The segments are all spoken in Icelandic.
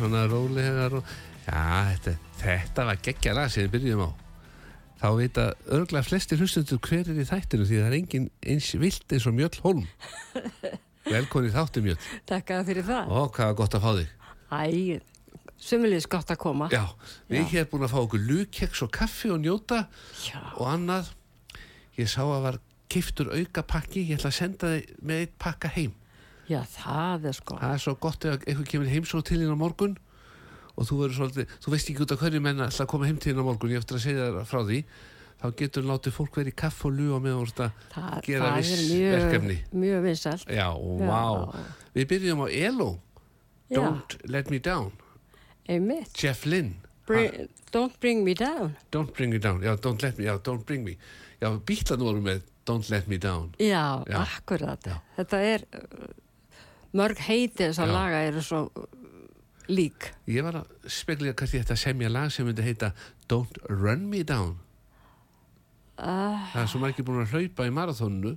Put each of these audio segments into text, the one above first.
Svona rólegar og já, þetta, þetta var geggja lag sem við byrjum á þá vita örglega flestir hlustundur hver er í þættinu því það er engin eins vilt eins og Mjöll Holm velkonni þáttu Mjöll Takk fyrir það. og hvað gott að fá þig Æ, sumulegis gott að koma. já, við Já. hér búin að fá okkur lukeks og kaffi og njóta Já. og annað ég sá að var kiftur auka pakki ég ætla að senda þig með eitt pakka heim Já, það er sko. það er svo gott ef eitthvað kemur heimsóð til á morgun og þú verður svolítið, þú veist ekki út af hverju menn að koma heim til á morgun, ég eftir að segja þér frá því þá getur látið fólk verið í kaff og og meðan þú ert að Það, gera það viss er mjög, verkefni mjög vinsælt. já, vá, við byrjum á ELO Já. Don't Let Me Down Einmitt. Jeff Lynn Bring, don't bring me down. Don't Bring Me Down, já, Don't Let Me, já, Don't Bring Me já, bítlan voru með Don't Let Me Down Já, Já. akkurat. Já. Þetta er, mörg heiti þess að laga eru svo uh, lík. ég var að spekla kannski þetta semja lag sem myndi heita Don't Run Me Down Uh, það er svo margir búin að hlaupa í marathónu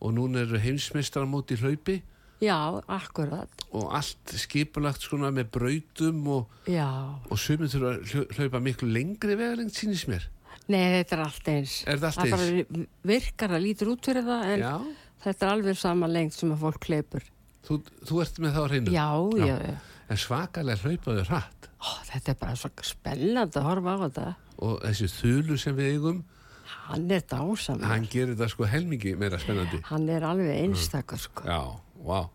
og núna eru heimsmeistrar móti hlaupi já, akkurat. og allt skipulagt svona með brautum og, og sumið þurfa að hlau- hlaupa miklu lengri vegalengt sínist mér Nei, þetta er allt eins. Er þetta allt Það bara virkar að lítur út fyrir það en Já, þetta er alveg sama lengt sem að fólk hleypur. Þú, þú ert með það á hreinu Já, Já. já, en svakalega hlaupaðu hratt Ó, þetta er bara svo spennandi að horfa á þetta. og þessi þulu sem við eigum Hann er dásamur. hann gerir þetta sko helmingi meira spennandi Hann er alveg einstakur, sko. já, vá,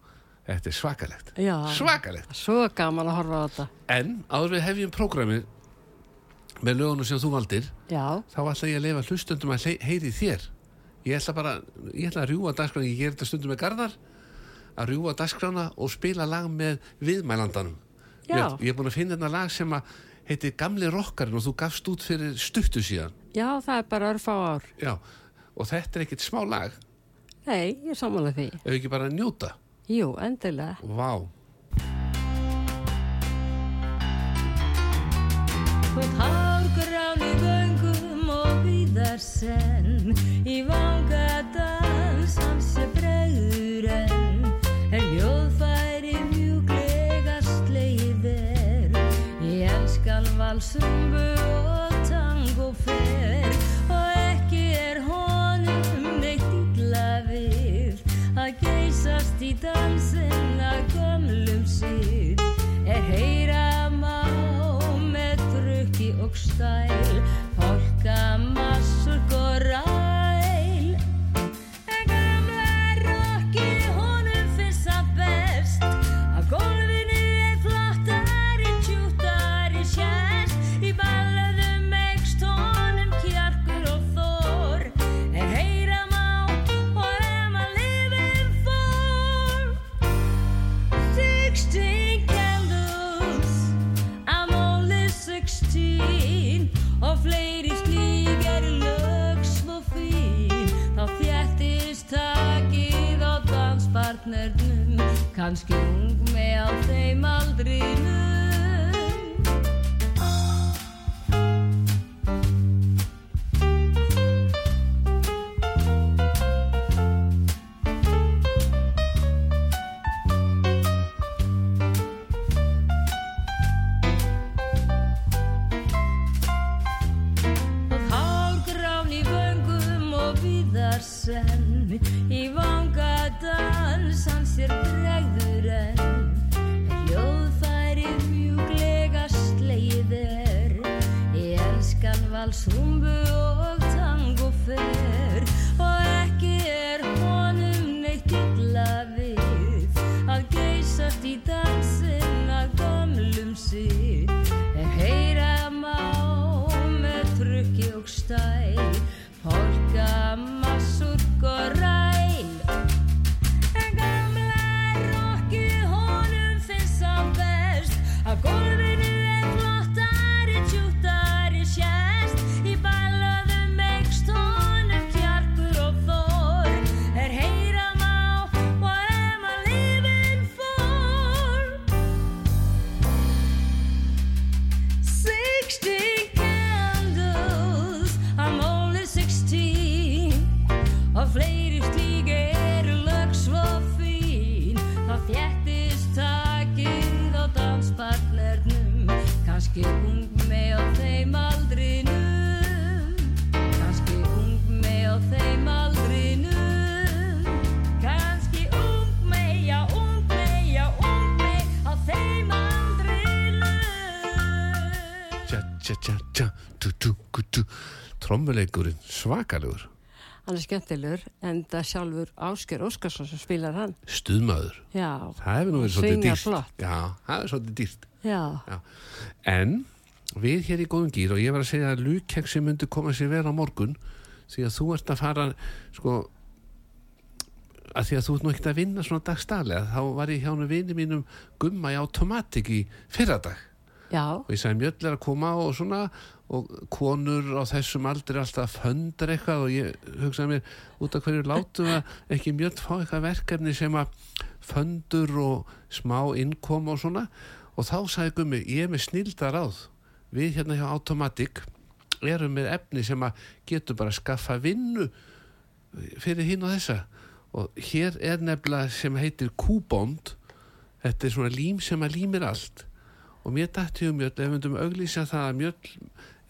þetta er svakalegt Já. svakalegt Svo gaman að horfa á þetta. en áður við hefjum prógramið með lögunum sem þú valdir Já, þá ætla ég að lefa hlustundum að heyri þér ég ætla bara, ég ætla að rjúa dagskrána, ég ger þetta stundum með Garðar að rjúa dagskrána og spila lag með viðmælandanum Já. ég, ég er búin að finna þetta lag sem að heitir Gamli rokkarinn og þú gafst út fyrir stuttu síðan já, það er bara örfá ár. já, og þetta er ekkit smá lag Nei, ég samanlega því. ef ekki bara að njóta Jú, endilega. Vá, Þótt hárgrán í göngum og víðar senn Í vanga dans valsumbu og tango fer. Og ekki er honum neitt illa við Að geysast í dansinn að gömlum síð Er heyra má með drukki og stæl Fólka massur og danspartnernum Kanski ung með á þeim aldrinum og víðar senn í vanga dans hans er bregður enn. Hljóðfærið mjúklega sleið er. Ég elskan valsrúmbu og tango trommuleikurinn svakalegur Hann er skemmtilegur, en það sjálfur Ásker Óskarsson sem spilar hann. stuðmaður Já. það hefur nú verið svolítið dýrt já, það er svolítið dýrt Já. Já. En við hér í góðum gýr og ég var að segja að lúkkeksi myndi koma sér vel á morgun því að þú ert að fara sko að því að þú ert nú ekkert að vinna svona dagstælega þá var ég hjá nú vini mínum gumma í automatik í fyrradag Já. og ég sagði mjöll er að koma og svona og konur á þessum aldri alltaf föndar eitthvað og ég hugsaði mér út af hverju látum við ekki mjöll fá eitthvað verkefni sem að föndur og smá innkom og svona? Og þá sagði gummi, ég er með snildar ráð. Við hérna hjá Automatic erum með efni sem að getur bara að skaffa vinnu fyrir hinn og þessa. Og hér er nefnilega sem heitir Q-bond. Þetta er svona lím sem að límir allt og mér dætti um mjöll ef við myndum auglýsa það að mjöll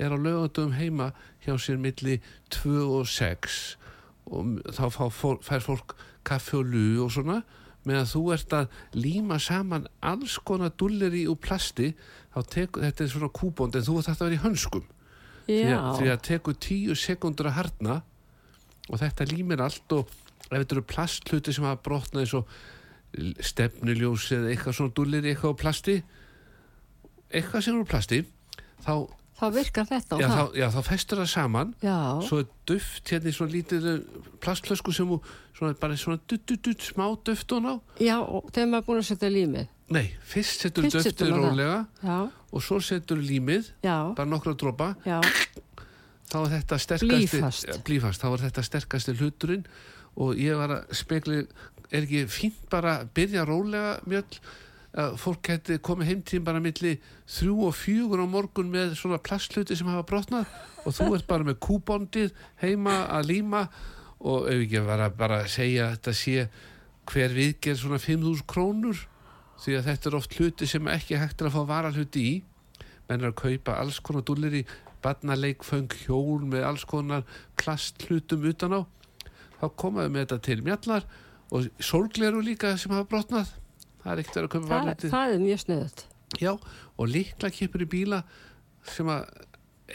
er á lögatum heima hjá sér milli 2 og 6 og þá fólk, fær fólk kaffi og lu og svona meðan þú ert að líma saman alls konar dulleri úr plasti þá tekur, þetta er svona kúbónd en þú þetta að vera í hönskum. Því að, því að tekur tíu sekundur að harna og þetta límir allt og ef þetta eru plastluti sem hafa brotnað eins og stefnuljós eða eitthvað svona dullir eitthvað á plasti eitthvað sem eru plasti þá, Þá virkar þetta og já, þá, það. já, þá festur það saman. Já, svo er duft hérna í svona lítið plastflösku sem svona, bara svona dutt, dutt, dutt, smá duft og ná já, og þegar maður er búin að setja límið. nei, fyrst setur Fyrst duftið rólega og svo setur límið já, bara nokkra dropa. Þá er þetta sterkasti blýfast, þá er þetta sterkasti hluturinn og ég var að spekli er ekki fínt bara að byrja rólega mjöll að fólk geti komið heimtíðin bara milli þrjú og fjögur á morgun með svona plastluti sem hafa brotnað og þú ert bara með kúbondið heima að líma og ef ekki að bara segja að þetta sé hver viðgerð svona 5.000 krónur því að þetta er oft hluti sem ekki hægt er að fá varalhuti í. Menn er að kaupa alls konar dúllir í barnaleikföng, hjól með alls konar plastlutum utan á. Þá komaðu með þetta til mjallar og sólgleru líka sem hafa brotnað það er ekkert að kaupa það, varalhuti það er mjög sniðut. já, og líkla kipur í bíla sem að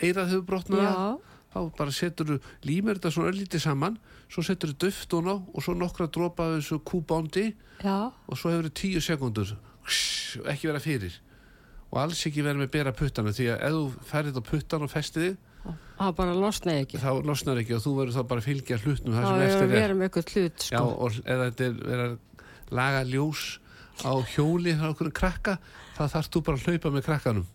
eirað hefur brotnað þá bara setur þú límur þetta svona öllítið saman svo setur þú duft og ná og svo nokkra dropa þessu kúbándi já, og svo hefur þú tíu sekundur ekki vera fyrir. Og alls ekki vera með bera puttana því að ef þú færið á puttan og festið þig það bara losnaði ekki. þá losnar ekki og þú verður þá bara að fylgja hlutnum Það sem er að er. vera með eitthvað hlut, Já, sko. og eða þetta er að laga ljós á hjóli á okkur krakka þá þarfst þú bara að hlaupa með krakkanum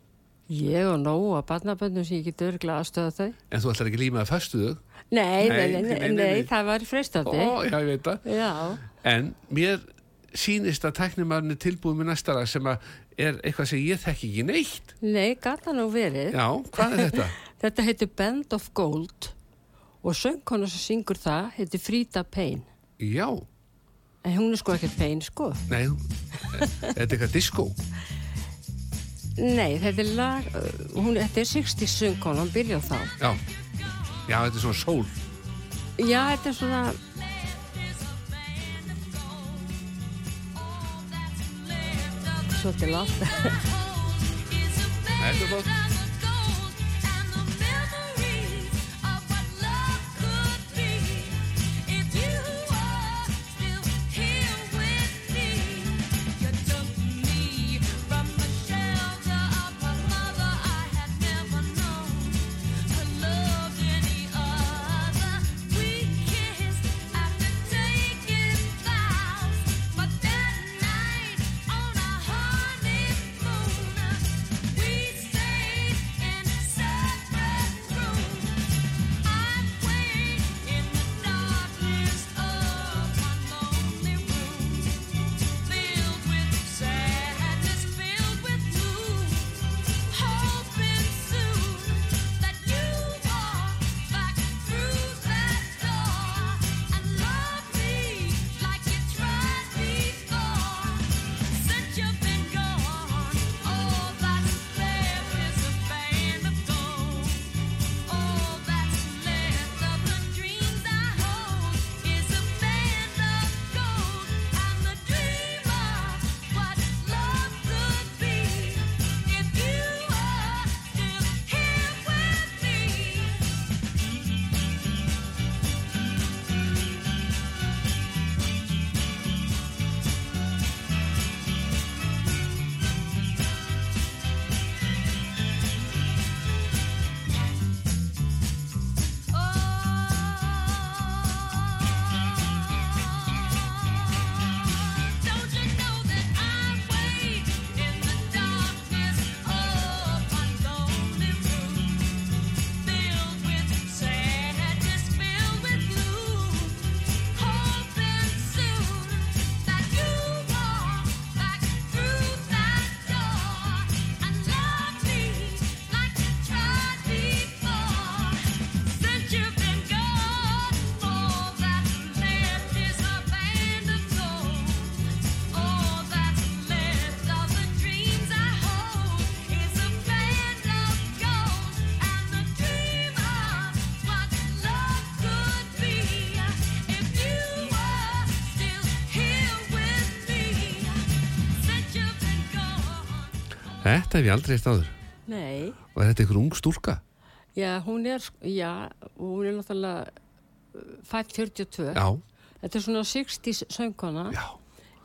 Ég og nóg að barnaböndum sem ég get örglega aðstöða þau. en þú ætlar ekki líma að föstu þau Nei, nei, Nei, nei, það var freistandi. ó, já, ég veit það Já, en mér sýnist að tæknimarinn er tilbúið með næsta lag sem að er eitthvað sem ég þekki ekki neitt nei, gata nú verið. já, hvað er þetta? Þetta heitir Band of Gold og söngkona sem syngur það heitir Frida Payne. já, En hún er sko ekkert Payne, sko. nei þetta er eitthvað disco Nei, þetta er lag, uh, hún, þetta er 60 söngkona, hún byrjar þá. já, já, þetta er svona sól Já, þetta er svona, svolítið látt. Þetta er flott. Þetta hef ég aldrei eitt áður. Nei, og er þetta einhver ung stúlka? Já, hún er, já, hún er náttúrulega uh, fætt 42. Já, Þetta er svona 60s söngkona. já,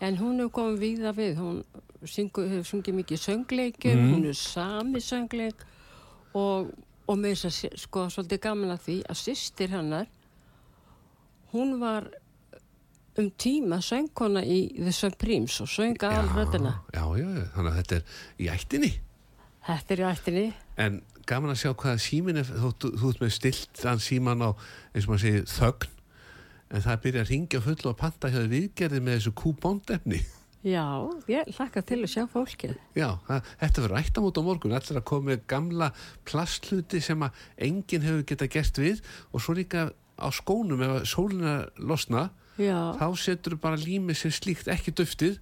En hún hefur komið víða við, hún syngu, hefur sungið mikið söngleikum, Mm. hún er sami söngleik. Og, og með þess að sko svolítið gaman að því að sýstir hennar, hún var um tíma söngkona í The Supremes og söng já, alröðina. já, já, já, þannig að þetta er í ættinni. Þetta er í ættinni. En gaman að sjá hvaða símin er, þú, þú, þú ert með stiltan síman á, eins og maður segir, þögn, en það byrja að ringja full og panta hjá viðgerði með þessu kúbóndefni. Já, ég hlakka til að sjá fólkið. Já, það, þetta verður ættamót á morgun, allir að koma með gamla plastluti sem að enginn hefur geta gert við og svo líka á skónum ef að sólina losna, Já, þá setur bara límið sem slíkt ekki duftið.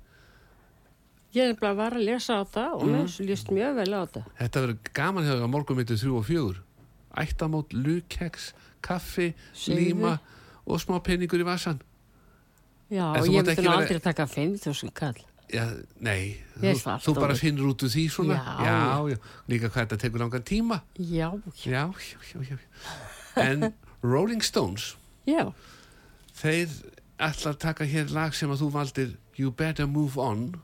ég er bara var að lesa á það og mér líst mjög vel á það. Þetta verður gaman hefur á morgun mittu þrjú og fjögur. Ættamót, lukeks, kaffi, Segðu. líma og smá peningur í vasan. Já, þú ég myndi vera- aldrei taka 5.000 kall. Já, nei, þú, þú bara finnur út úr því svona. Já. já, já. Líka hvað þetta tekur langan tíma. Já, Já, já, já, já. En Rolling Stones, já, þeir ætla að taka hér lag sem að þú valdir You Better Move On.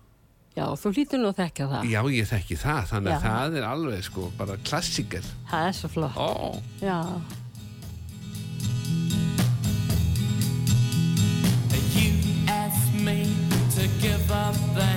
já, þú hlýtur nú að þekka það. Já, ég þekki það, þannig að það er alveg sko, bara klassiker. Það er svo flott. Ó, Já, You asked me to give up the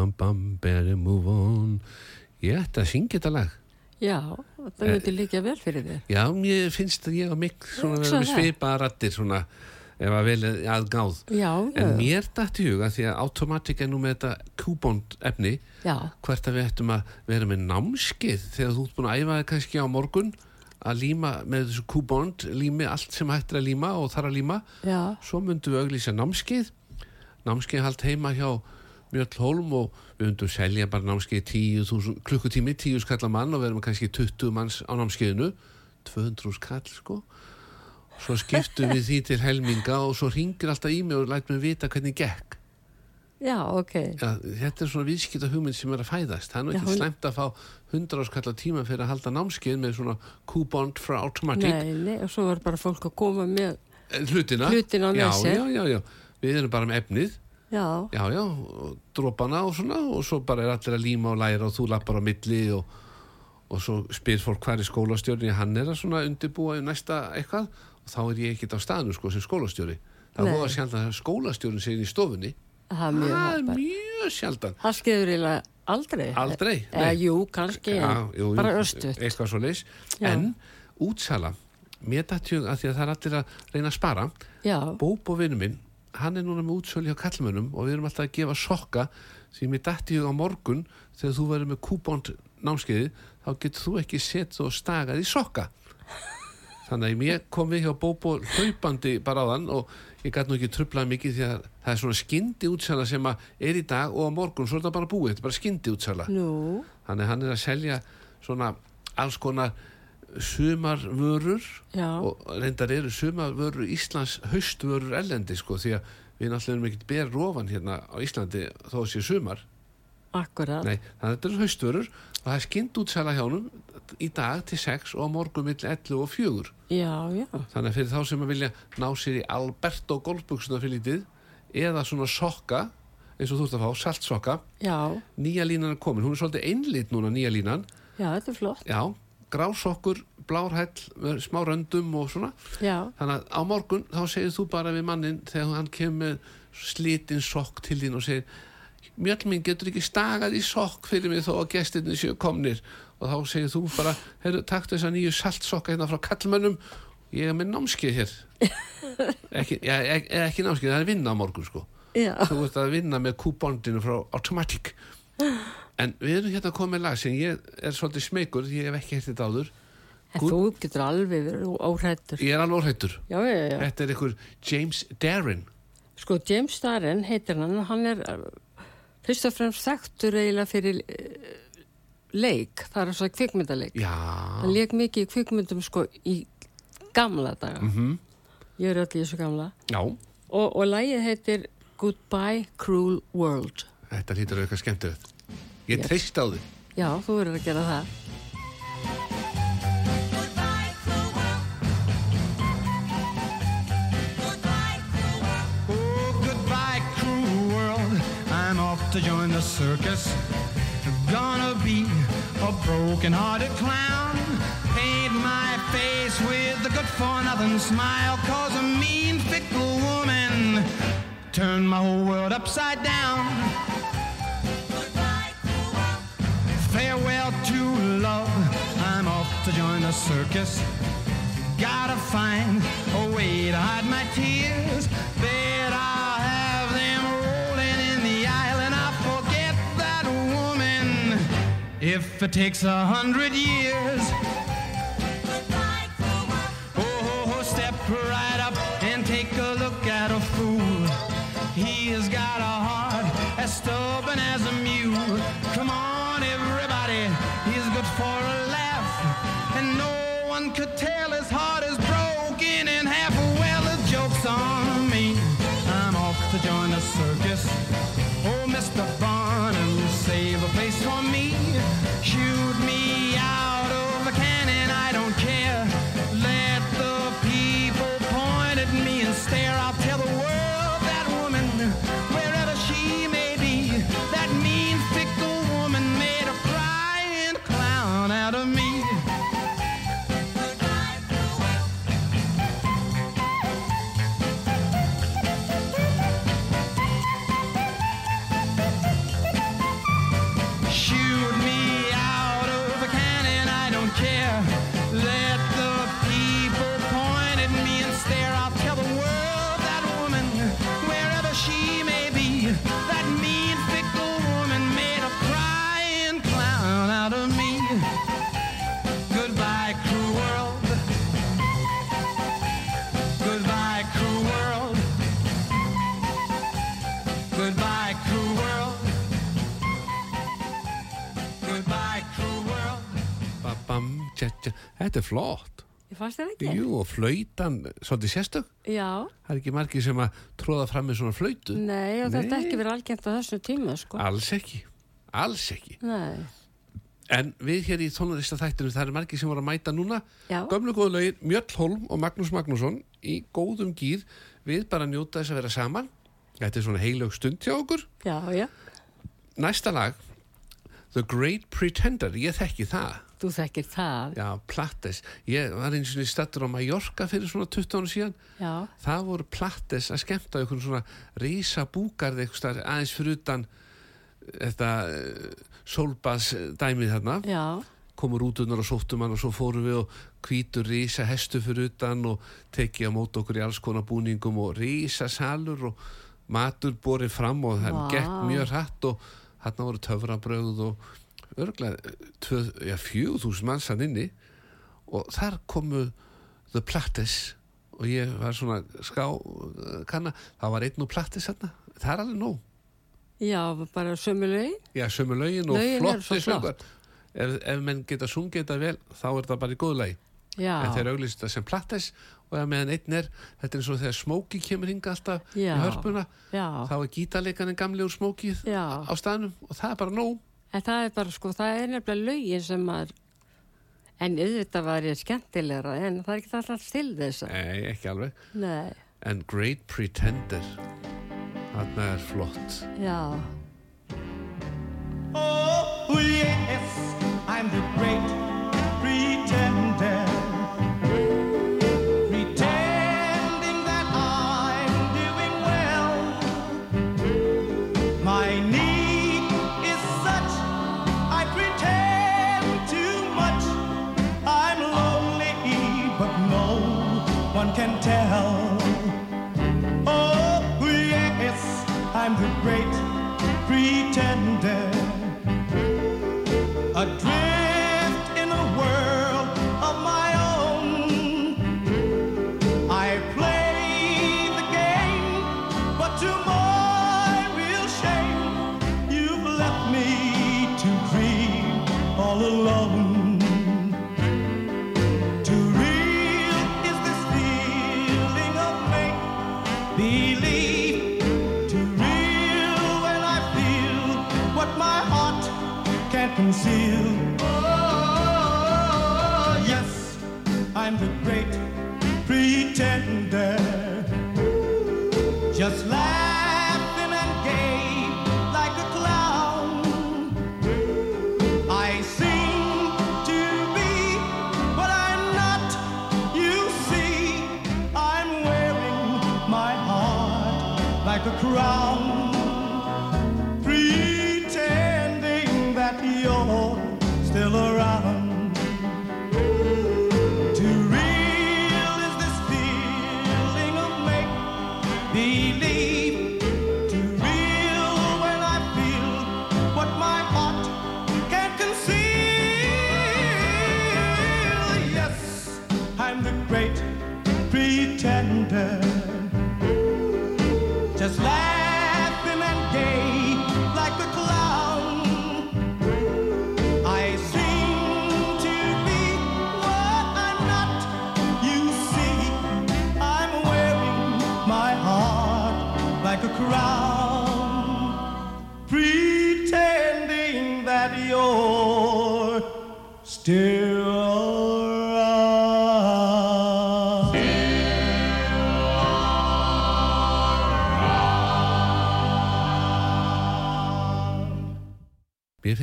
bam, bam, better move on. Ég ætti að syngja þetta lag. já, það myndi líka vel fyrir þér. Já, mér finnst að ég og mikk það. svipaða rattir svona, ef að vel að gáð. Já, En mér dætti huga því að Automatic er nú með þetta kúbónd efni já, hvert að við ættum að vera með námskið þegar þú ert búin að æfa þig kannski á morgun að líma með þessu kúbónd lími allt sem hægt er að líma og þar að líma já, svo myndum við auglýsa námskið námskið hald heima hjá Mjöll Holm og við myndum selja bara námskið 10.000 klukkutími 10 skall að mann og við erum kannski 20 manns á námskiðinu 200 skall sko svo skiptum við því til helminga og svo ringir alltaf í mig og læt mig vita hvernig gekk já, ok. Já, þetta er svona viðskipta hugmynd sem er að fæðast það er ekki hún- slæmt að fá 100 áskall tíma fyrir að halda námskeið með svona coupon frá Automatic Nei, nei, og svo var bara fólk að koma með Eh, Hlutina? Hlutina já. Já, já, já. Við erum bara með efnið, Já, já, já, og dropana og svona og svo bara er allir að líma og læra og þú lappar á milli og, og svo spyr fólk hvað er skólastjórni, hann er að svona undirbúa í næsta eitthvað og þá er ég ekkert á staðinu sko sem skólastjóri. Það er voða sjaldan að skólastjórin sé inn í stofunni. það er mjög sjaldan. Það skeður eiginlega aldrei. Aldrei, nei. jú, kannski, en jú, bara östuð. Eitthvað svo leis. Já. En útsala, mér dættjum að því að það er allir að reyna að spara. Já, Bóbo vinnu minn, hann er núna með útsölu hjá kallmönnum og við erum alltaf að gefa sokka því mér dætti hug á morgun þegar þú verður með kúbónd námskeiði þá getur þú ekki sett og stagað í sokka. Þannig að ég kom við hjá Bóbo hlaupandi bara á þann og ég gæti nú ekki trublað mikið því að það er svona skyndi útsala sem er í dag og á morgun svo er þetta bara búið, þetta er bara skyndi útsala. Nú, þannig að hann er að selja svona alls konar sumarvörur já, og reyndar eru sumarvörur Íslands haustvörur ellendi sko því að við náttúrulega erum ekkert ber rofan hérna á Íslandi þó að sé sumar. Akkurat. Nei, þannig að þetta eru haustvörur og það er skynnt útsala hjá honum í dag til 6 og á morgun mill 11 og 4 Já, já, þannig að fyrir þá sem að vilja ná sér í Alberto golfbuksuna fyrir lítið eða svona sokka eins og þú ert að fá, saltsokka já, nýja línan er komin, hún er svolítið einlit núna nýja línan, já, þetta er flott. já, grásokkur blárhæll, smá röndum og svona. Já, Þannig að á morgun þá segir þú bara við mannin þegar hann kemur með slitinn sokk til þín og segir mjöll minn getur ekki stagað í sokk fyrir mig þó að gestinni séu komnir? Og þá segir þú bara, heyrðu, taktu þessa nýju saltsokka hérna frá kallmönnum ég er með námskeið hér. Ekki, ja, ekki, ekki námskeið, það er vinna á morgun sko. Já, þú ert að vinna með kúbondinu frá Automatic en við erum hérna með lag sem ég er svolítið smegur ég hef ekki hægt þetta áður en Gúd- þú getur alveg verið óhrættur. ég er alveg óhættur Já, já, já. þetta er einhver James Darren Sko, James Starren heitir hann, hann er uh, fyrst og fremst þekktur eiginlega fyrir uh, leik, það er svo kvikmyndaleik. Já, Hann leik mikið í kvikmyndum sko í gamla daga. mhm, Ég er í þessu gamla. já, Og, og lagið heitir Goodbye Cruel World. þetta hlýtur eitthvað skemmtilegt. Ég Yes. treyst á þig. Já, þú verður að gera það. Goodbye, cruel world. Goodbye, cruel world. Oh, goodbye, cruel world. I'm off to join the circus. Gonna be a broken-hearted clown. Paint my face with a good-for-nothing smile. Cause a mean, fickle woman turned my whole world upside down. Farewell to love. I'm off to join the circus. Gotta find a way to hide my tears. Bet I'll have them rolling in the aisle and I'll forget that woman if it takes a hundred years. Oh, step right up and take a look at a fool. He has got a heart as stubborn as a Þetta er flott. Ég fannst það ekki? Jú, og flautan, svolítið sérstök. Já, Það er ekki margir sem að tróða fram með svona flautu. nei, og þetta Nei. ekki verið algengt á þessum tíma, sko. Alls ekki. Alls ekki. Nei, En við hér í tónlista þættinu, það eru margir sem voru að mæta núna. Gömlu góðu lögin, Mjöll Holm og Magnús Magnússon í góðum gýr. Við bara njóta þess að vera saman. Þetta er svona heilög stund hjá okkur. Já, já. Næsta lag, The Great Pretender, ég þekki það. Þú þekkir það. Já, Plattes. Ég var eins og stattur á Mallorca fyrir svona 20 ára síðan. Já. Það voru Plattes að skemmta einhvern svona rísa búgarð eitthvað aðeins fyrir utan þetta sólbas dæmið þarna Já. komur út unnar og sóttum hann og svo fórum við og hvítur rísa hestu fyrir utan og tekið á mót okkur í alls konar búningum og rísa salur og matur borið fram og það Vá. gekk mjög hratt og hann voru töfrabröð og örglega tvö- já, fjögur þúsund manns hann inni og þar komu The Plattes og ég var svona ská kanna, það var einn og Plattes hann það er alveg nóg Já, bara sömu lögin. Já, sömu lögin og flotti söngar. Ef, ef menn geta sungið þetta vel, þá er þetta bara í góðu lagi. Já. En þeir auglýst þetta sem plattes og ef meðan einn er, þetta er eins og þegar Smóki kemur hinga alltaf Já. í hörpuna, Já. þá er gítarleikarinn gamli úr Smókið á staðnum og það er bara nóg. En það er bara, sko, það er nefnilega lögin sem maður, en auðvitað var ég skemmtilegra, en það er ekki alltaf til þess að, Nei, ekki alveg. nei, En Great Pretender, þarna er flott. já, Oh, yes, I'm the great real when I feel what my heart can't conceal. Oh, yes, I'm the great pretender. Just laughing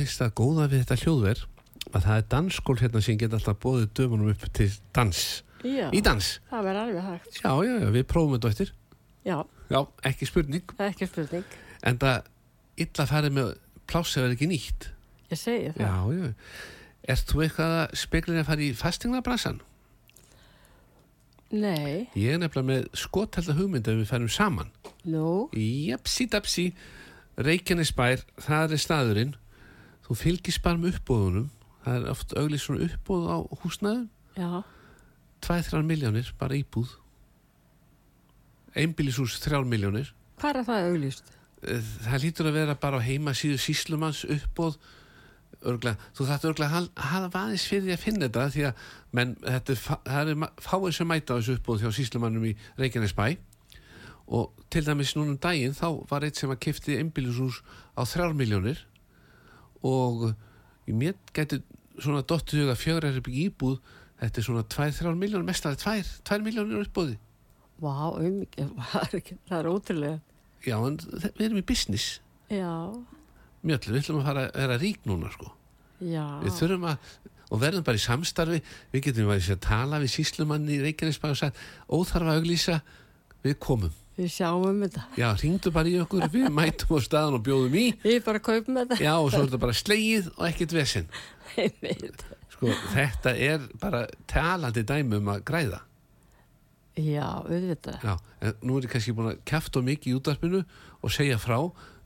finnst það góða við þetta hljóðver að það er dansskól hérna sem geta alltaf bóðið dömunum upp til dans. já, Í dans. það verður alveg hægt. Já, já, já, við prófum þetta eftir. já, Já, ekki spurning. það er ekki spurning, En það illa farið með pláss er ekki nýtt. ég segi það. Já, já. Ert þú eitthvað að speklin að fara í fastingnabransan? Nei, Ég er nefnilega með skothelda hugmynd ef við færum saman. nú, Japsi dapsi, Reykjanesbær, það er staðurinn. Þú fylgist bara með uppbóðunum. Það er oft auglið svona uppbóð á húsnæðum. já, 2-3 miljónir, bara íbúð. Einbýlishús 3 miljónir. hvað er það auglýst? Eh, Það lítur að vera bara á heimasíðu síslumanns uppbóð. Örgla, þú þarft örglega að hafa aðeins fyrir því að finna þetta því að menn, þetta er, það er fáið sem mæta á þessu uppbóð hjá síslumannum í Reykjanesbæ og til dæmis núna um daginn þá var eitt sem að kifti einbýlishús á 3 miljónir og mér gæti svona dottu huga fjögur er íbúð. Þetta er svona 2-3 miljónur mestar 2, 2 miljónur uppbúði Vá, um, það er ótrúlega. já en við erum í business. Já, mjöll, við ætlum að fara að vera rík núna sko. Já. við þurfum að og verðum bara í samstarfi. Við getum að tala við síslumann í Reykjanesbæð og sagt óþarfa auglýsa við komum Við sjáum um þetta. já, ringdu bara í okkur, við mætum á staðan og bjóðum í Við bara kaupum þetta. já, og svo er þetta bara slegið og ekkert vesinn Einmitt. sko, þetta er bara talandi dæmi um að græða Já, auðvitað. já, en nú er ég kannski búin að kjafta mikið í útvarpinu og segja frá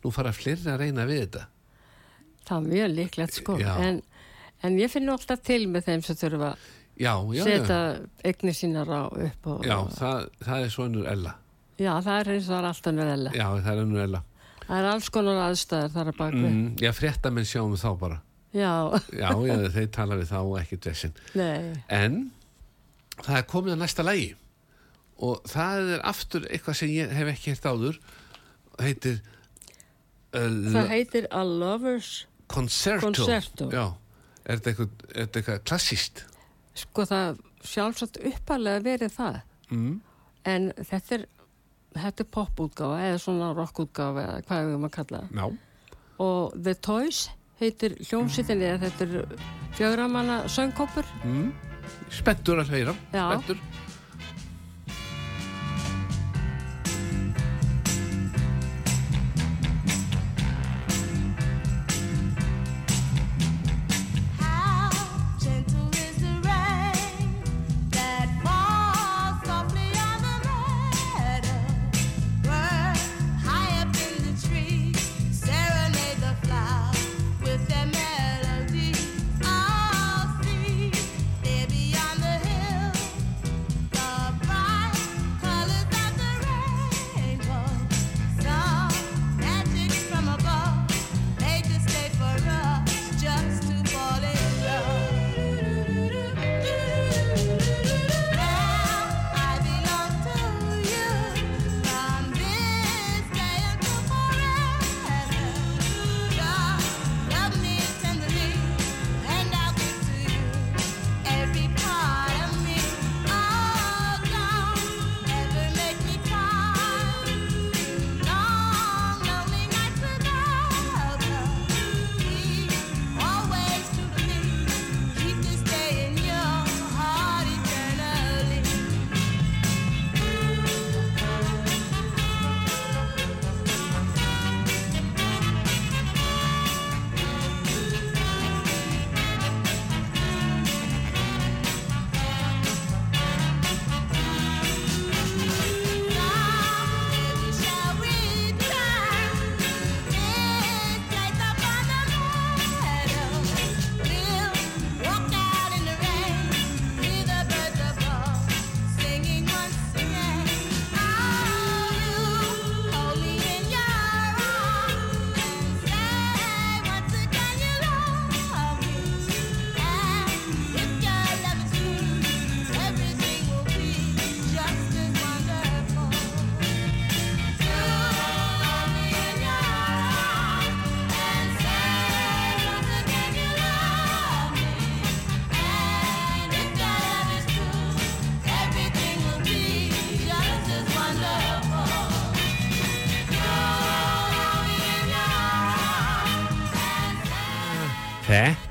nú fara fleiri að reyna við þetta Það er mjög líklegt sko. En, en ég finn alltaf til með þeim sem þurfa að setja já, eignir sínar á upp og, já það, það er svo önnur ella já, það er eins og það er alltaf nöðlega. já, það er önnur ella Það er alls konar aðstæður þar að baka. mm, já, fréttamenn sjáum þá bara Já, já, já, þeir tala við þá og ekkert vesinn nei, En það er komið að næsta lægi og það er aftur eitthvað sem ég hef ekki hert áður heitir uh, það heitir A Lover's, Concerto. Concerto. Já, er þetta eitthvað, eitthvað klassíst? sko það sjálfsagt uppalega verið það. Mm. En þetta er, þetta er popútgáfa eða svona rockútgáfa eða hvað við erum að kalla það. Já. Og The Toys heitir hljómsýttinni þetta er fjögramanna söngkópur. Mm. Spenntur að heyra. Já.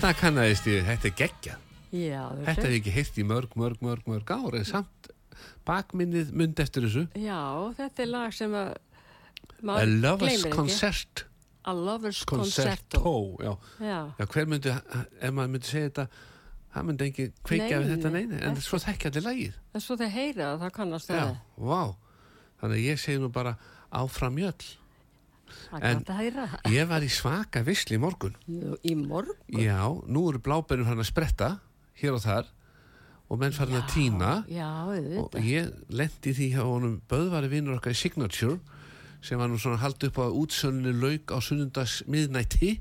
Say. Þetta kannaðist ég, þetta er geggjað. Já, Þetta hef ég ekki heyrt í mörg, mörg, mörg, mörg ár en samt bakminnið mynd eftir þessu. Já, þetta er lag sem að A Lover's. Concert. A Lover's Concerto. Concerto. Já. Já, Já, hver myndi, ef maður myndi segja þetta, það myndi ekki kveikja Nei, við þetta nei, neina, en svo þekkja allir lagið. en svo þeir heyra það, það kannast Já, það. vá. Þannig að ég segi nú bara áfram jöll. Það En- að. Ég var í svaka visli í morgun. Í morgun? Já, nú eru bláberinn farin að spretta, hér og þar, og menn farin að týna. Og ég lendi því hjá honum böðvari vinnur okkar í Signature sem var nú svona haldið upp á útsölunni lauk á sunnundas miðnætti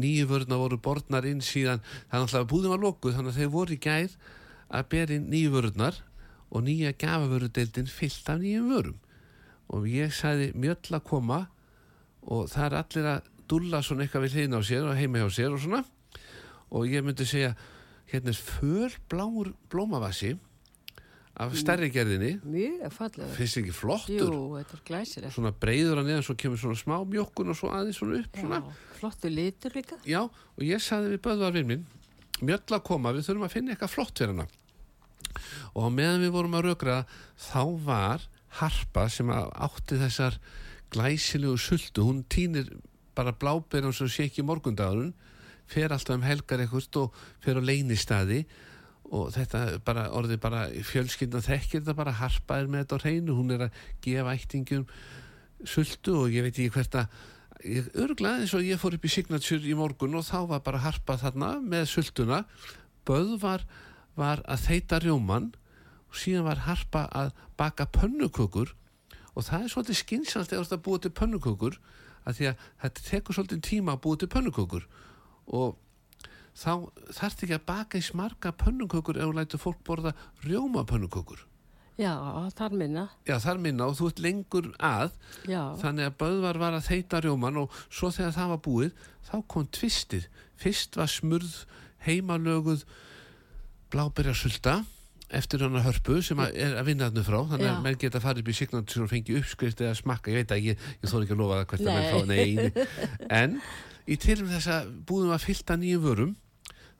nýju vörðna voru borðnar inn síðan er náttúrulega búðum var lokuð þannig að þeir voru í gær að bera inn nýju vörðnar og nýja gafavörudeildin fyllt af nýjum vörum og ég sagði mjöll að koma og það er allir að dúlla svona eitthvað við hliðin á sér og heima hjá sér og svona og ég myndi segja hérna er fölbláur blómavasi af stærri gerðinni Mjög fallega. finnst ekki Jú, flottur glæsilegt. svona breyður að neðan svo kemur svona smá mjókkun og svo aðeins svona upp svona. Já, flottu litur líka. Já, og ég sagði við böðvarvinn minn mjöll að koma, við þurfum að finna eitthvað flott fyrir hana og meðan við vorum að rökraða þá var harpa sem átti þessar glæsilegu sultu, hún týnir bara blábyrjum sem sé ekki morgundagurinn fer alltaf um helgar eitthvað og fer á leinistadi og þetta bara orðið bara fjölskyldan þekkir þetta bara harpa er með þetta á hreinu hún er að gefa ættingum sultu og ég veit ekki hvert að örglaði eins og ég fór upp í Signature í morgun og þá var bara harpa þarna með sultuna. Böðvar var að þeita rjóman og síðan var harpa að baka pönnukökur og það er svolítið skynsalt eða að búa til pönnukökur að því að þetta tekur svolítið tíma að búa til pönnukökur. Og þá þarf ekki að baka í smarga pönnukökur ef þú lætur fólk borða rjóma pönnukökur. Já, þar minna. já þar minna. Og þú ert lengur að. Já, þannig að Böðvar var að þeita rjóman og svo þegar það var búið þá kom tvistið fyrst var smurð heimalöguð blábyrjarsulta eftir hana hörpu sem að er að vinna þarna frá þannig að menn geta farið upp í signatur og fengi uppskrift eða smakka, ég veit ekki, ég þóri ekki að lofa það hvert að menn fá, nei. en í tilum þess að búðum að fylta nýjum vörum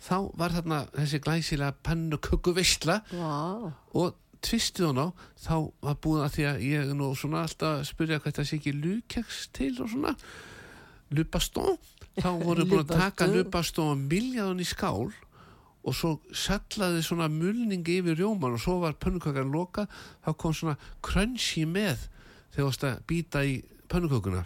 þá var þarna þessi glæsilega pannuköku veistla vá, og tvistið hún á þá var búið að því að ég er nú svona alltaf að spyrja hvað það sé ekki lukeks til og svona. Lupastón þá voru búin að taka Lupastón. miljaðun í skál og svo sallaði svona mulningi yfir rjóman og svo var pönnukökan loka þá kom svona crunchy með þegar þú varst að býta í pönnukökuna.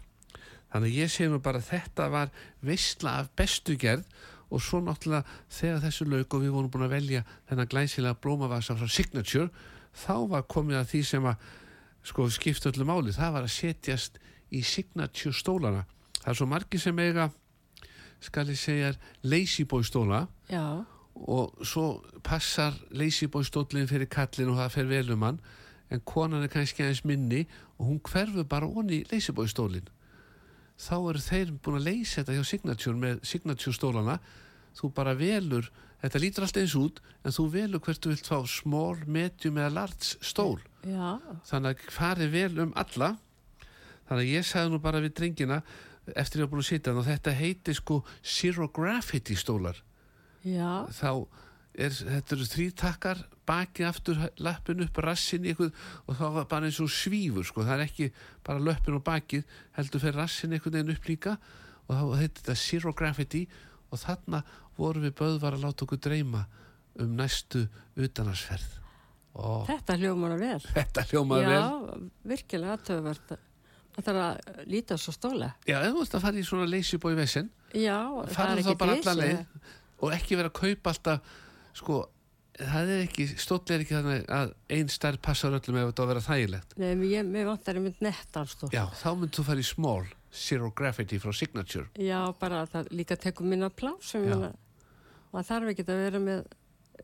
Þannig ég sé nú bara þetta var veistla af bestu gerð og svo náttúrulega þegar þessu lauk og við vorum búin að velja þennan glæsilega blómavasa frá Signature þá var komið að því sem að sko skipta öllu máli, það var að setjast í Signature stólana það er svo margir sem eiga skal ég segja lazy boy stóla. Já, og svo passar lazy boy stólinn fyrir kallin og það fer vel um hann en konan er kannski aðeins minni og hún hverfur bara onni lazy boy stólinn þá eru þeir búin að leysa þetta hjá Signature með Signature stólana þú bara velur, þetta lítur allt eins út en þú velur hvert þú vilt fá small, medium eða large stól. Já, þannig að farið vel um alla. Þannig að ég sagði nú bara við drengina eftir ég var búin að sitja og þetta heiti sko zero gravity stólar já, þá er, þetta eru þrítakkar bakið aftur lappin upp rassin eitthvað og þá var bara eins og svífur sko, það er ekki bara löppin og bakið heldur fyrir rassin einhvern veginn upp líka. Og þá heitir þetta zero gravity. Og þarna vorum við böðvar að láta okkur dreyma um næstu utanarsferð. Og þetta hljómar að vel. þetta hljómaði vel Já, virkilega aðtöfuvert. Það þarf að líta svo stóla. Já, ef þú ert að fara í svona boy vesinn Já, það er ekki leið og ekki vera að kaupa alltaf sko, það er ekki stóll er ekki þannig að ein stærð passar öllum ef þetta á að vera þægilegt. Nei, mér, mér vantar einmitt nettar stór. Já, þá mynd þú fara í small zero gravity frá Signature. Já, bara að það líka tekur minna plás maður þarf ekki að vera með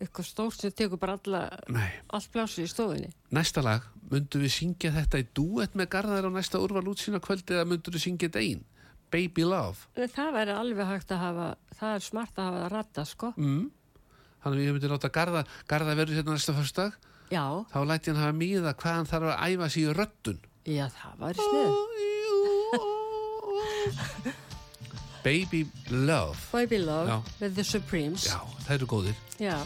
eitthvað stórt sem tekur bara alla, allt plásið í stofinni. næsta lag myndu við syngja þetta í duett með Garðar á næsta úrval útsýna kvöldi eða myndu við syngja þetta einn Baby Love Nei, Það væri alveg hægt að hafa, það er smart að hafa það rætta, sko. mm. Þannig að ég myndi láta Garðar Garðar verður hérna næsta förstak Já, þá læti hann hafa míða hvað hann þarf að æfa sig í röddun já, það væri snið. Baby Love Baby Love Já. með The Supremes. Já, það eru góðir Já.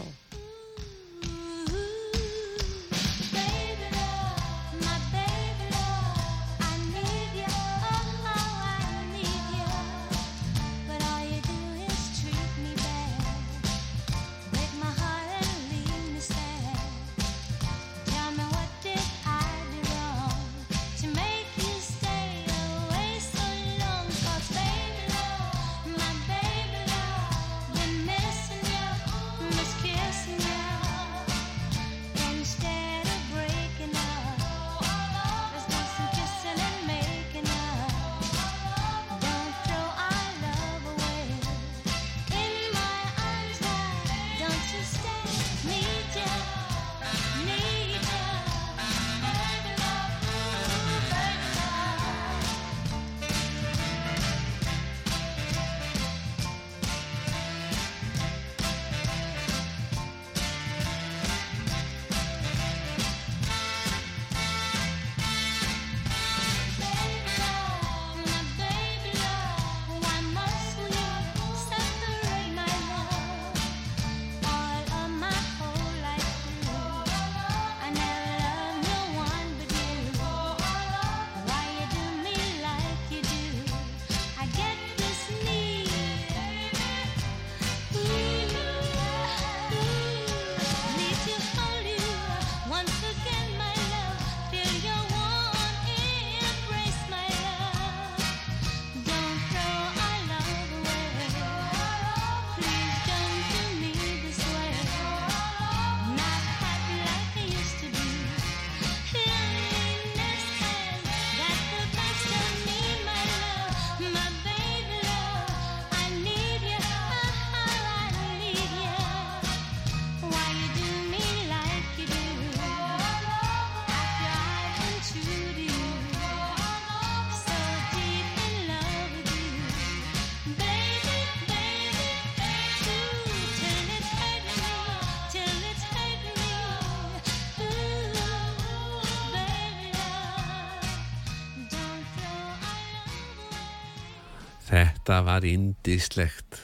Þetta var indislegt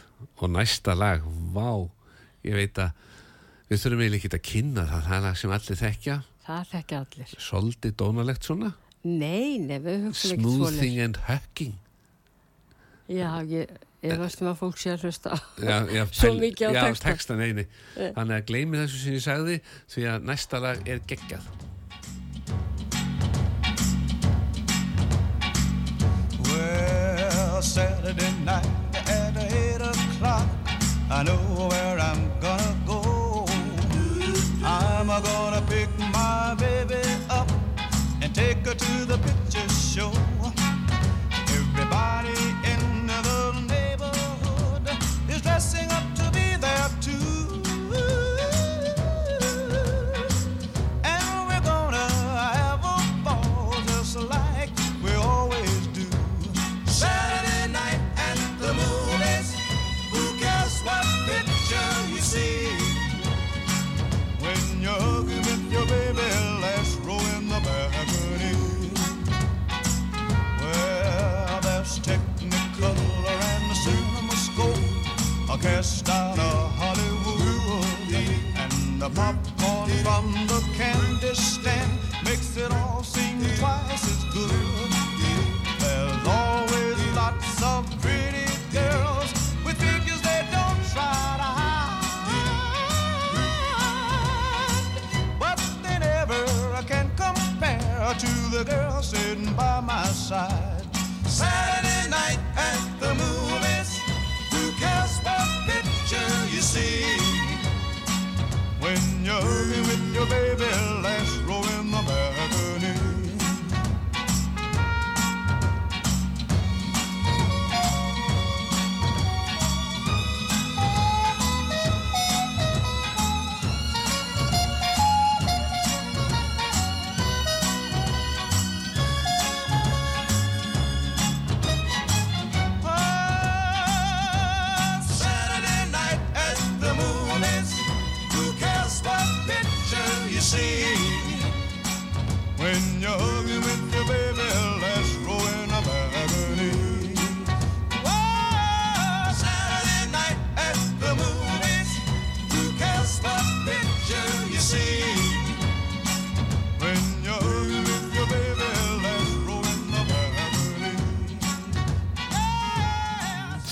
og næsta lag, vá, ég veit að við þurfum eiginlega ekki að kynna það, það er lag sem allir þekkja, Það þekki allir. soldið dónalegt svona, Nei, nei, við hugsaum ekki smoothing and hucking. Já, ég, ég veist um að fólk sé að hlusta. Já, já, Svo mikið á já, texta. texta neini. Þannig að gleymi þessu sem ég sagði því að næsta lag er geggjað. Saturday night at eight o'clock, I know where I'm gonna go. I'm gonna pick my baby up and take her to the picture show.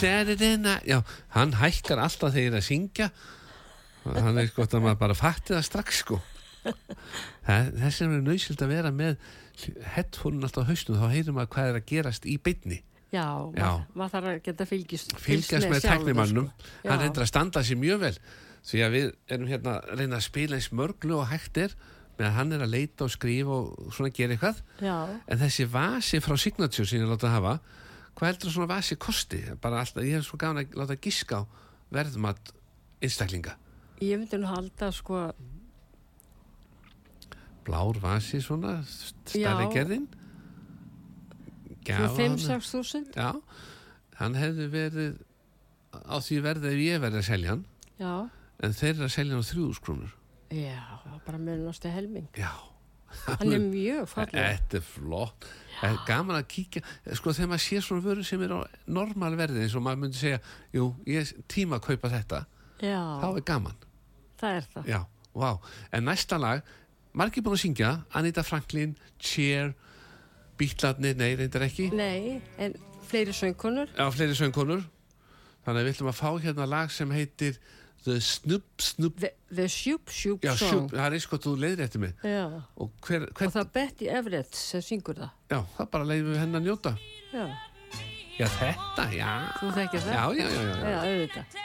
Saturday night, já, hann hækkar alltaf þegar ég er að syngja. Hann er gott að maður bara fatti það strax sko. Það- þess vegna er nöysild að vera með headphone alltaf á haustum þá heyrir maður hvað er að gerast í beinni. Já, Já. maður mað þarf að geta fylgist, fylgjast með sjálfur, tæknimannum. sko. hann Já. reyndir að standa sér mjög vel því að við erum hérna að reyna að spila eins mörglu og hægt er meðan hann er að leita og skrifa og svona gera eitthvað. Já, en þessi vasi frá Signature sem ég láta að hafa hvað heldur svona vasi kosti? Bara alltaf, ég hef svo gafan að láta giska á verðmat einstaklinga. Ég myndi nú halda sko, blár vasi svona stærri Já. gerðin. Gjafan- 5-6 þúsund. já, hann hefði verið á því verði ef ég verði að selja hann. Já, en þeir eru að selja hann á þrjúðus krónur. Já, bara munast helming. já. Hann er mjög falleg. Þetta er flott Það er gaman að kíkja Sko þegar maður sér svona vöru sem er á normal verði eins og maður myndi segja Jú, ég er tíma að kaupa þetta. Já, Þá er gaman. Það er það. Já, vá. En næsta lag, margir búin að syngja Anita Franklin, Cher Bítlarnir, nei, reyndar ekki. Nei, en fleiri söngkonur. Já, fleiri söngkonur. Þannig að við ætlum að fá hérna lag sem heitir The Snoop Snoop The, the Shoop Shoop Já, Song. sjúp, það er sko þú leiðir eftir mig Já, Og hver, og hver það er Betty Everett sem syngur það. já, það bara leiðum við hennar njóta Já, Já, þetta, já þú þekkir já, já, já, já. Já, auðvitað.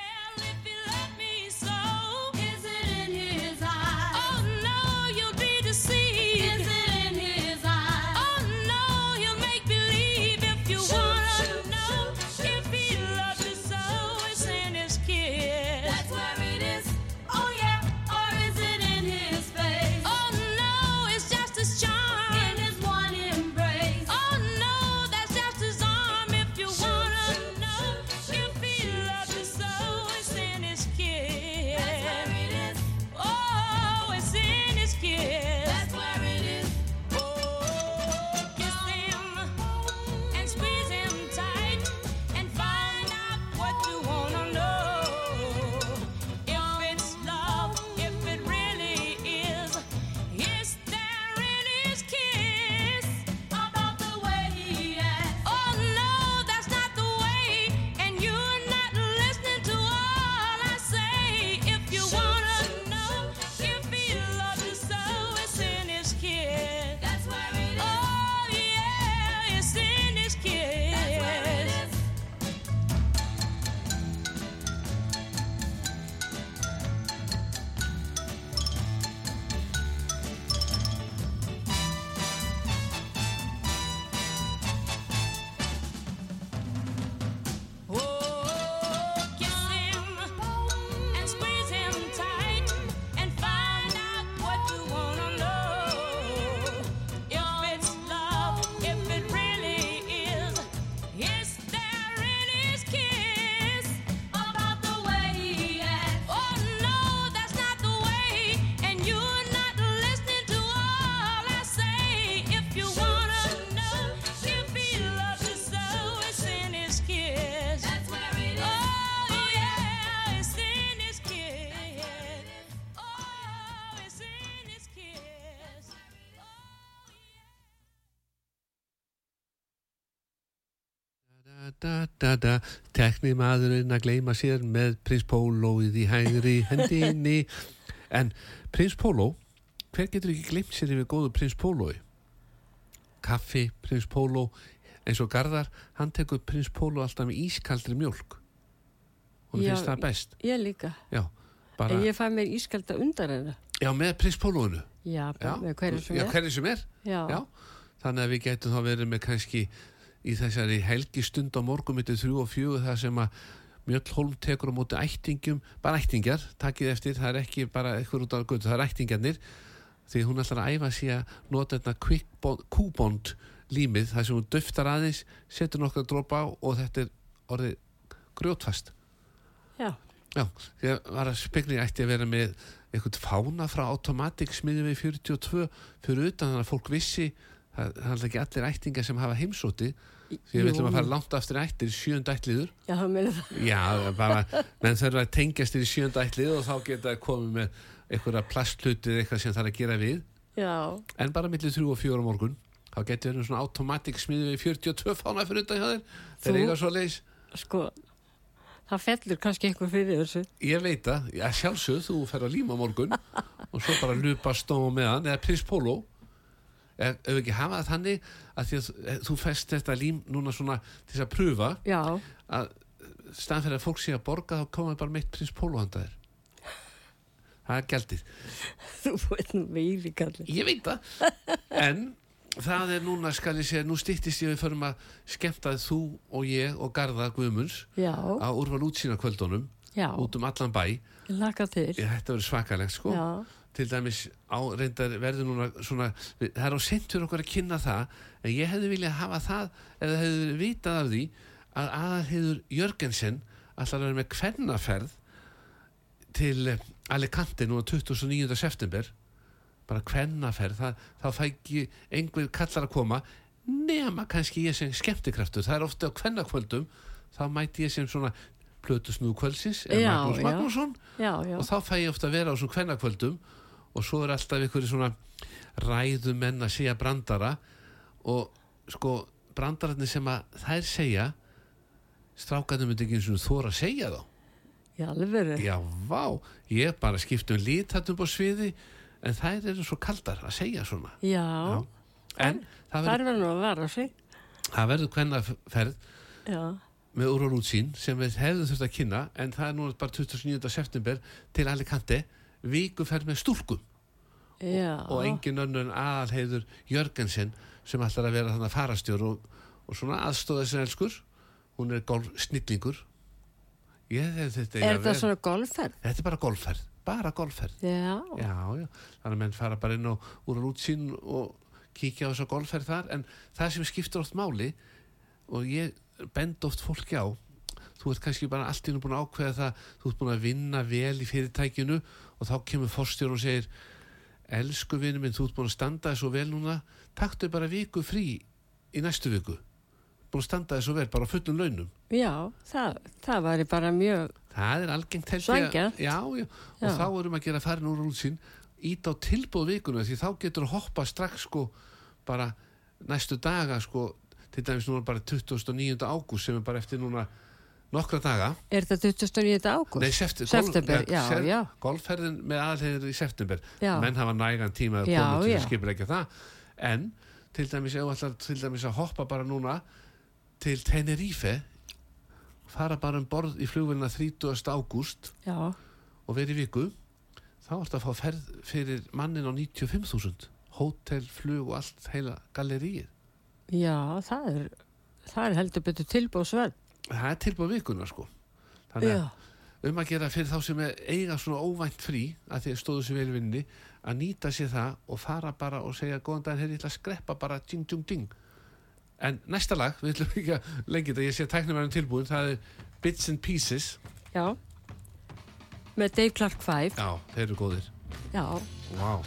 Da, da, da, tekni maðurinn að gleyma sér með prins Pólóið í hægri hendinni. En prins Póló hver getur ekki gleymt sér yfir góðu prins Pólói? Kaffi, prins Póló eins og Garðar, hann tekur prins Póló alltaf með ískaldri mjólk. Og Já, finnst það best. Ég líka. já, bara, En ég fæ mér ískalda undan hennar. já, með prins Pólóinu. Já, bara með hverju sem já, sem er. Já. Já, þannig að við getum þá verið með kannski í þessari helgi stund á morgum mittið þrjú og fjögur það sem að Mjöll Holm tekur á móti ættingum, bara ættingjar, takkið eftir, það er ekki bara eitthvað út af götu, það er ættingjarnir því hún ætlar að æfa sig að nota þetta quick bond, Q-bond límið, það sem hún döftar aðeins, setur nokkra dropa á og þetta er orðið grjótfast. Já. Já, því að var að spekli ætti að vera með eitthvað fána frá Automatic smiðum við 42 fyrir utan þannig að fólk vissi það það er alltaf ekki allir ættingar sem hafa heimsóti því að við ætlum að fara langt aftur í ættir sjönd ætliður Já, já, bara, menn þurfa að tengjast í sjönd ætlið og þá geta það komið með einhverja plastluti eða eitthvað sem það er að gera við. Já. en bara millir 3 og 4 á morgun þá getur við svona Automatic smiðum við 42 fána fyrir utan hjá þér. Þeir Þú- eiga svo leis Sko, það fellur kannski eitthvað fyrir þessu. Ég veit að, já sjálfsög, þú fer að líma morgun og svo bara lupa stóma með hann eða Prins Pólo ef ef ekki hafa það þannig að því að þú- eh, fest þetta lím núna svona til að pröfa Já. að staðan fyrir að fólk sé að borga þá komið bara meitt Prins Pólo handa þér það er gældið Þú veit nú meiri kallið. ég veit það en það er núna skal ég segja nú styttist ég við förum að skemmta þú og ég og Garða Guðmunds Já. á úrval útsýna kvöldunum Já. út um allan bæ laka til. þetta verður svakalegt sko Já. Til dæmis á reyndar verður núna svona, það er á seint fyrir okkur að kynna það en ég hefði viljað hafa það eða hefði vitað af því að aðalheiður Jörgensen ætlar að vera með kvennaferð til eh, Alicante núna 29. september bara kvennaferð það, þá fæ ekki einhver kallar að koma nema kannski ég sem skemmtikraftur það er ofta á kvennakvöldum þá mæti ég sem svona plötusnúð kvöldsins Já, Magnús. Magnússon Já, já. og þá fæ ég ofta að vera á svona kvennakvöldum og svo er alltaf ykkur svona ræðumenn að segja brandara og sko brandararnir sem að þær segja strákanum myndi ekki eins og þóra að segja þá Í alveg. já, vá, ég bara skipt um lit þarna upp á sviði en þær eru svo kaldar að segja svona Já. en það Það verður, er verið nú að vara sig. það verður kvennaferð Já. með úrval útsýn sem við hefðum þurft að kynna en það er núna bara 29. september til Alicante vikuferð með stúlkum Já. og engin önnur en aðalheiður Jörgensen sem ætlar að vera þannig að farastjór og, og svona aðstóða sem elskur. Hún er golf snillingur. Ég hef þetta Er þetta svona golfferð? þetta er bara golfferð, bara golfferð. Já. já, já, þannig að menn fara bara inn og úr að útsýn og kíkja á þessa golfferð þar. En það sem skiptir oft máli og ég bend oft fólki á þú ert kannski bara allt í nú búin að ákveða það þú ert búin að vinna vel í fyrirtækinu og þá kemur forstjórn og segir elsku vinnu minn, þú ert búin að standa þess svo vel núna, taktu bara viku frí í næstu viku búin að standa þess svo vel, bara fullum launum Já, það, það væri bara mjög, það er algengt Sanngjarnt. já, já, og Já. þá erum að gera farin úr útsýn ít á tilbúð vikuna því þá getur að hoppa strax sko bara næstu daga sko til dæmis núna bara 29. ágúst sem er bara eftir núna nokkra daga er þetta 29. ágúst? Nei, september, September, já, já. Golfferðin með aðalhegður í september Já. menn hafa nægan tíma að koma til að skipilegja það en til dæmis ætlar til dæmis að hoppa bara núna til Tenerife fara bara um borð í flugvelina 30. ágúst og verið viku þá ertu að fá ferð fyrir mannin á 95.000 hótel, flug og allt heila galleríið já, það er, það er heldur betur tilbúðsverð. Það er tilbúið vikuna sko. Þannig að um að gera fyrir þá sem er eiga svona óvænt frí að því að stóðu sér vel í vinninni að nýta sér það og fara bara og segja góðan daginn, heyrði, ég ætla að skreppa bara ding, ding, ding. En næsta lag, við ætlum ekki að lengi þetta, ég sé tæknumæðin tilbúin, það er Bits and Pieces. Já. Með Dave Clark 5, já, þeir eru góðir, já, wow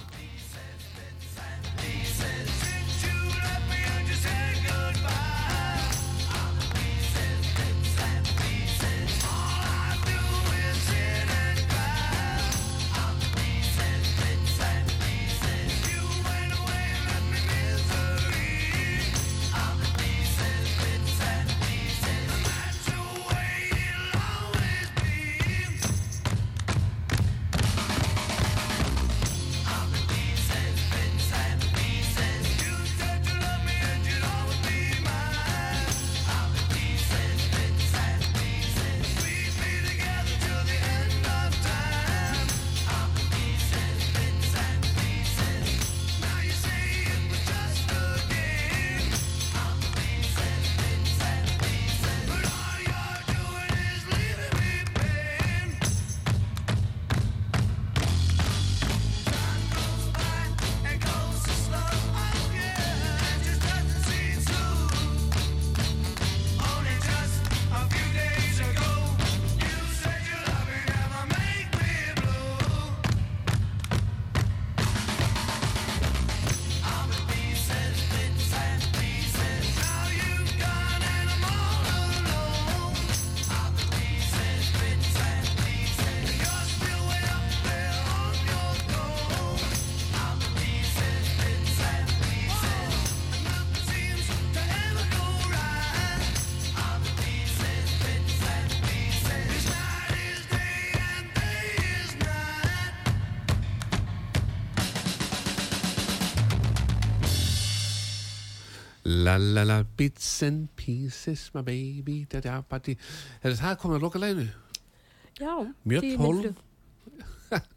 la la bits and pieces my baby da da ba di er það komið að loka læginu? Já, Hólm. mínútur.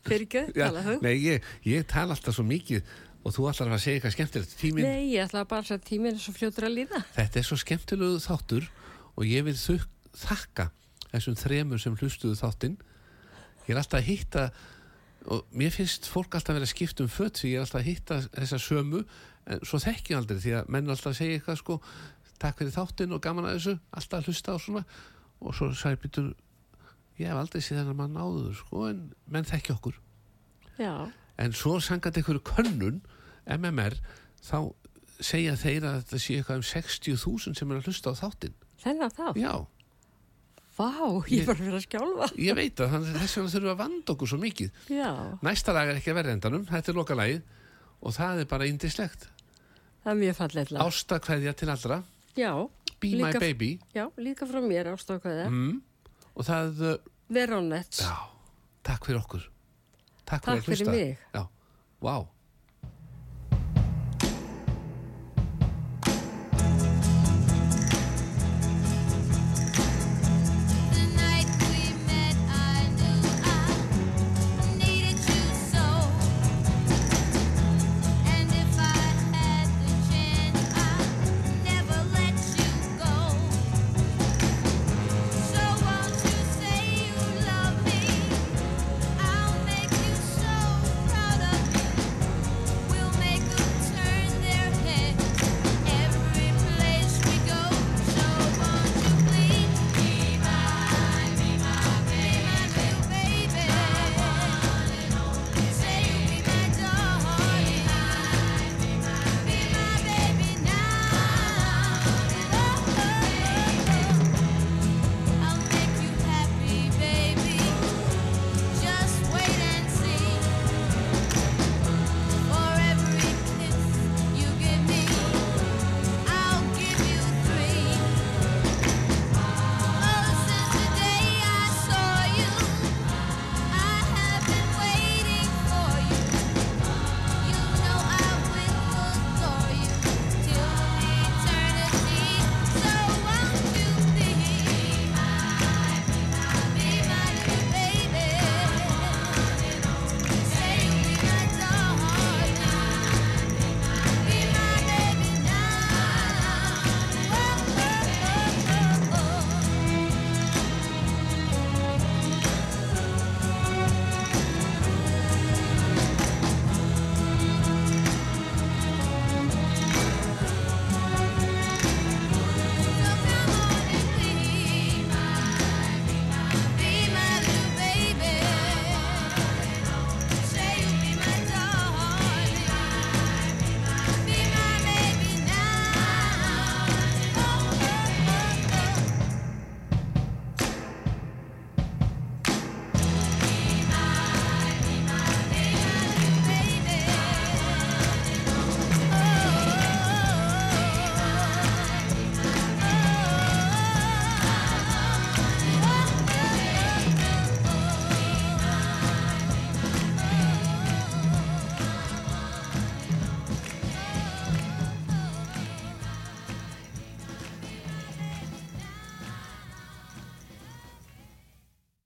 Fyrir ekki, tala hög. nei, ég, ég tala alltaf svo mikið og þú ætlar að segja eitthvað skemmtilegt tíminn, Nei, ég ætla bara að segja tíminn er svo fljótur að líða. þetta er svo skemmtilegu þáttur og ég vil þau, þakka þessum þremur sem hlustuðu þáttinn ég er alltaf að hitta og mér finnst fólk alltaf að skipta um fött því ég er alltaf að hitta þessa sömu svo þekki ég aldrei því að menn alltaf að segja eitthvað sko, takk fyrir þáttinn og gaman að þessu alltaf að hlusta á svona. Og svo sagði Býtur ég hef aldrei séð þennan mann áður sko, en menn þekki okkur. Já, en svo sangat einhverju könnun MMR þá segja þeir að þetta sé eitthvað um 60.000 sem er að hlusta á þáttinn. Þennan þá. já, Vá, ég var fyrir að skjálfa. ég veit að þannig þess vegna þurfum við að vanda okkur svo mikið. Já, næsta lag er ekki að verða endanum, þetta er loka lagið og það er bara indislegt það er mjög fallet lag. Ásta kveðja til allra Já, Be my Líka- baby já, líka frá mér ástákaði. mm. og það, uh, Veronets. já, takk fyrir okkur takk, Takk fyrir fyrir mig. já, vá